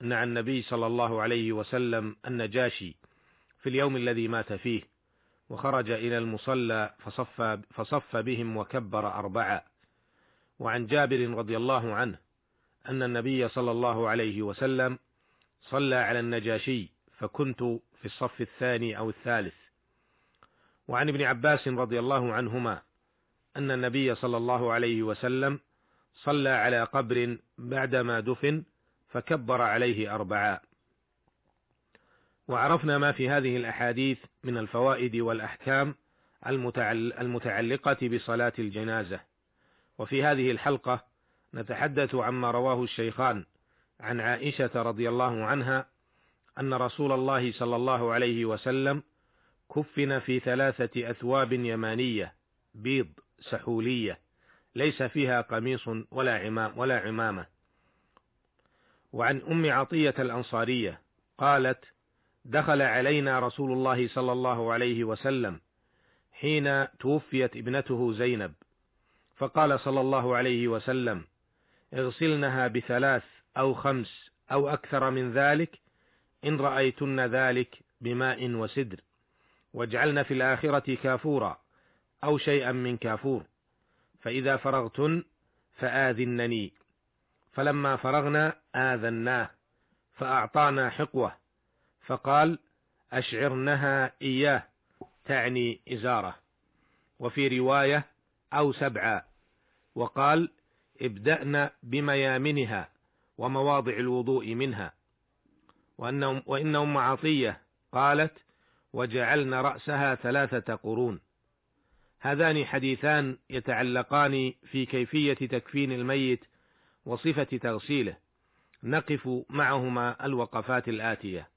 نعى النبي صلى الله عليه وسلم النجاشي في اليوم الذي مات فيه وخرج إلى المصلى فصف, فصف بهم وكبر أربعة. وعن جابر رضي الله عنه أن النبي صلى الله عليه وسلم صلى على النجاشي فكنت في الصف الثاني أو الثالث. وعن ابن عباس رضي الله عنهما أن النبي صلى الله عليه وسلم صلى على قبر بعدما دفن فكبر عليه أربعا وعرفنا ما في هذه الأحاديث من الفوائد والأحكام المتعلقة بصلاة الجنازة. وفي هذه الحلقة نتحدث عما رواه الشيخان عن عائشة رضي الله عنها أن رسول الله صلى الله عليه وسلم كفن في ثلاثة أثواب يمانية بيض سحولية ليس فيها قميص ولا عمام ولا عمامة. وعن أم عطية الأنصارية قالت دخل علينا رسول الله صلى الله عليه وسلم حين توفيت ابنته زينب فقال صلى الله عليه وسلم اغسلنها بثلاث أو خمس أو أكثر من ذلك إن رأيتن ذلك بماء وسدر واجعلن في الآخرة كافورا أو شيئا من كافور فإذا فرغتن فآذنني. فلما فرغنا آذناه فأعطانا حقوة فقال أشعرنها إياه تعني إزارة. وفي رواية أو سبعا. وقال ابدأنا بميامنها ومواضع الوضوء منها. وأن, وإن أم عطية قالت وجعلنا رأسها ثلاثة قرون. هذان حديثان يتعلقان في كيفية تكفين الميت وصفة تغسيله نقف معهما الوقفات الآتية.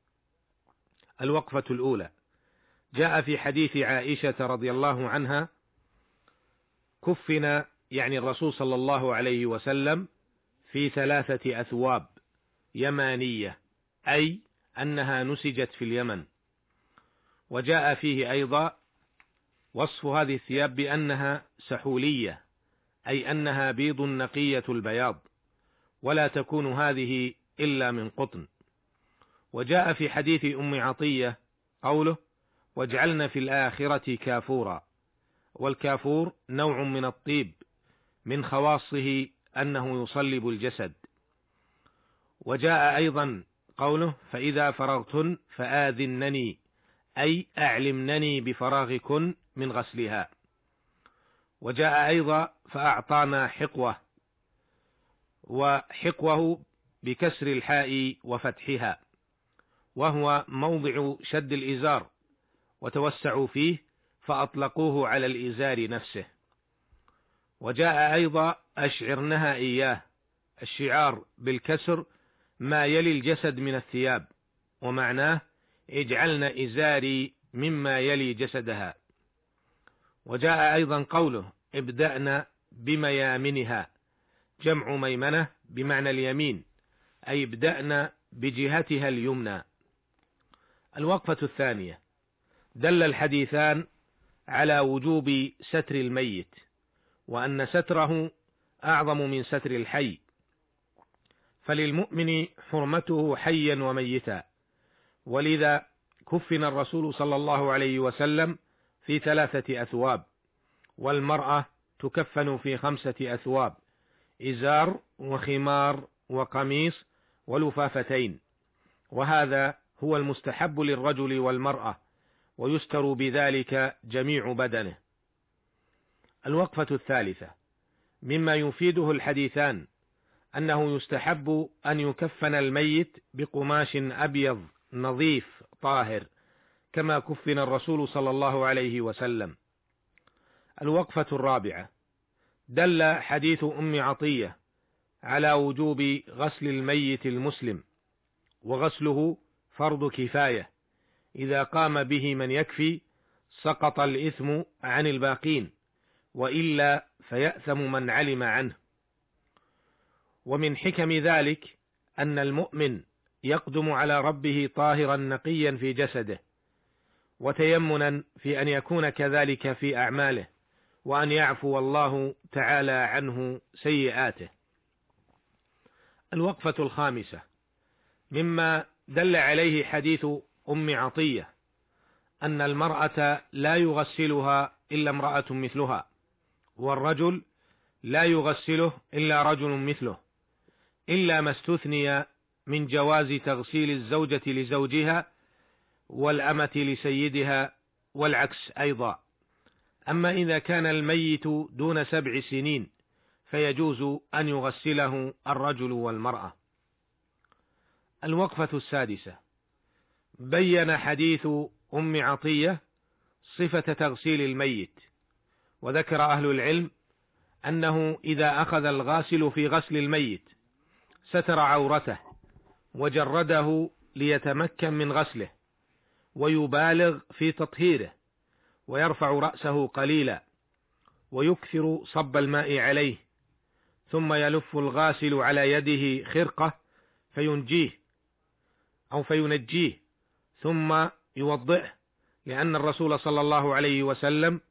الوقفة الأولى. جاء في حديث عائشة رضي الله عنها كفنا يعني الرسول صلى الله عليه وسلم في ثلاثة أثواب يمانية أي أنها نسجت في اليمن. وجاء فيه أيضا وصف هذه الثياب بأنها سحولية أي أنها بيض نقية البياض. ولا تكون هذه إلا من قطن. وجاء في حديث أم عطية قوله واجعلنا في الآخرة كافورا. والكافور نوع من الطيب من خواصه أنه يصلب الجسد. وجاء أيضا قوله فإذا فرغتن فآذنني أي أعلمنني بفراغكن من غسلها. وجاء أيضا فأعطانا حقوة وحقوه بكسر الحاء وفتحها وهو موضع شد الإزار وتوسعوا فيه فأطلقوه على الإزار نفسه. وجاء أيضا أشعرنها إياه الشعار بالكسر ما يلي الجسد من الثياب ومعناه اجعلن إزاري مما يلي جسدها. وجاء أيضا قوله ابدأنا بميامنها جمع ميمنة بمعنى اليمين أي ابدأنا بجهتها اليمنى. الوقفة الثانية دل الحديثان على وجوب ستر الميت وأن ستره أعظم من ستر الحي. فللمؤمن حرمته حيا وميتا. ولذا كفن الرسول صلى الله عليه وسلم في ثلاثة أثواب والمرأة تكفن في خمسة أثواب. إزار وخمار وقميص ولفافتين. وهذا هو المستحب للرجل والمرأة ويستر بذلك جميع بدنه. الوقفة الثالثة. مما يفيده الحديثان أنه يستحب أن يكفن الميت بقماش أبيض نظيف طاهر كما كفن الرسول صلى الله عليه وسلم. الوقفة الرابعة. دل حديث أم عطية على وجوب غسل الميت المسلم وغسله فرض كفاية. إذا قام به من يكفي سقط الإثم عن الباقين وإلا فيأثم من علم عنه. ومن حكم ذلك أن المؤمن يقدم على ربه طاهرا نقيا في جسده وتيمنا في أن يكون كذلك في أعماله. وأن يعفو الله تعالى عنه سيئاته. الوقفة الخامسة. مما دل عليه حديث أم عطية أن المرأة لا يغسلها إلا امرأة مثلها والرجل لا يغسله إلا رجل مثله إلا ما استثني من جواز تغسيل الزوجة لزوجها والأمة لسيدها والعكس أيضا. أما إذا كان الميت دون سبع سنين فيجوز أن يغسله الرجل والمرأة. الوقفة السادسة. بين حديث أم عطية صفة تغسيل الميت وذكر أهل العلم أنه إذا أخذ الغاسل في غسل الميت ستر عورته وجرده ليتمكن من غسله ويبالغ في تطهيره. ويرفع رأسه قليلا ويكثر صب الماء عليه ثم يلف الغاسل على يده خرقة فينجيه أو فينجيه ثم يوضئه لأن الرسول صلى الله عليه وسلم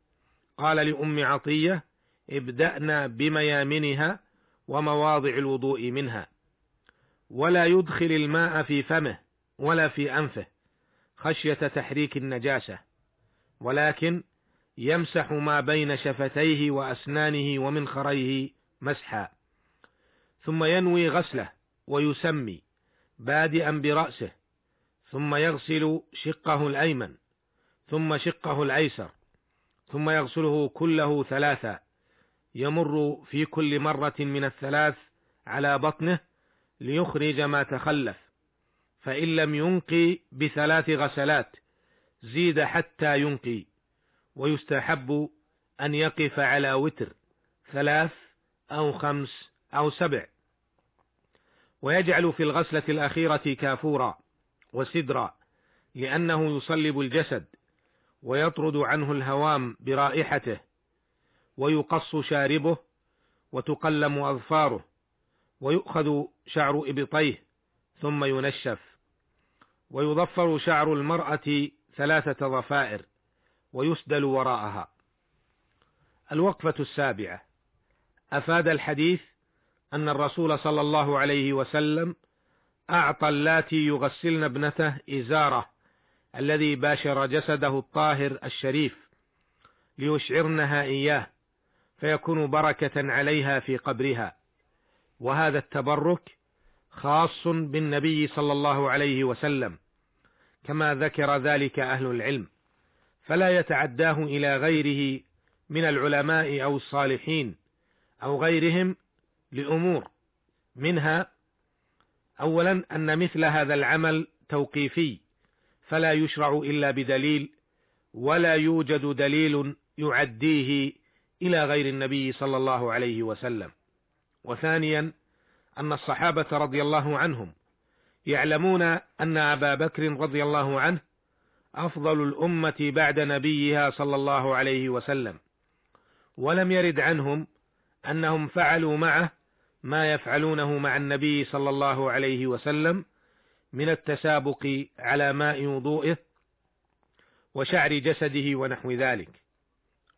قال لأم عطية ابدأنا بميامنها ومواضع الوضوء منها ولا يدخل الماء في فمه ولا في أنفه خشية تحريك النجاسة. ولكن يمسح ما بين شفتيه وأسنانه ومنخريه مسحا. ثم ينوي غسله ويسمي بادئا برأسه ثم يغسل شقه الأيمن ثم شقه الأيسر ثم يغسله كله ثلاثا. يمر في كل مرة من الثلاث على بطنه ليخرج ما تخلف فإن لم ينقي بثلاث غسلات زيد حتى ينقي ويستحب أن يقف على وتر ثلاث أو خمس أو سبع. ويجعل في الغسلة الأخيرة كافورا وسدرا لأنه يصلب الجسد ويطرد عنه الهوام برائحته ويقص شاربه وتقلم أظفاره ويؤخذ شعر إبطيه ثم ينشف. ويضفر شعر المرأة ثلاثة ضفائر ويسدل وراءها. الوقفة السابعة. أفاد الحديث أن الرسول صلى الله عليه وسلم أعطى اللاتي يغسلن ابنته إزاره الذي باشر جسده الطاهر الشريف ليشعرنها إياه فيكون بركة عليها في قبرها. وهذا التبرك خاص بالنبي صلى الله عليه وسلم. كما ذكر ذلك أهل العلم فلا يتعداه إلى غيره من العلماء أو الصالحين أو غيرهم لأمور منها أولا أن مثل هذا العمل توقيفي فلا يشرع إلا بدليل ولا يوجد دليل يعديه إلى غير النبي صلى الله عليه وسلم. وثانيا أن الصحابة رضي الله عنهم يعلمون أن أبا بكر رضي الله عنه أفضل الأمة بعد نبيها صلى الله عليه وسلم ولم يرد عنهم أنهم فعلوا معه ما يفعلونه مع النبي صلى الله عليه وسلم من التسابق على ماء وضوئه وشعر جسده ونحو ذلك.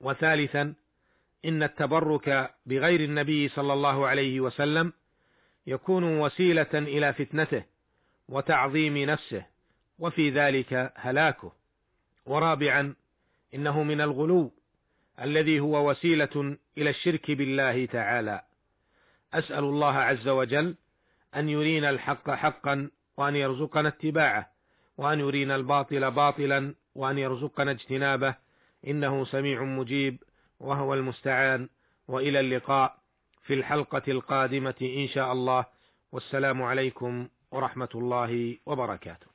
وثالثا إن التبرك بغير النبي صلى الله عليه وسلم يكون وسيلة إلى فتنته وتعظيم نفسه وفي ذلك هلاكه. ورابعا إنه من الغلو الذي هو وسيلة إلى الشرك بالله تعالى. أسأل الله عز وجل أن يرينا الحق حقا وأن يرزقنا اتباعه وأن يرينا الباطل باطلا وأن يرزقنا اجتنابه. إنه سميع مجيب وهو المستعان. وإلى اللقاء في الحلقة القادمة إن شاء الله. والسلام عليكم ورحمة الله وبركاته.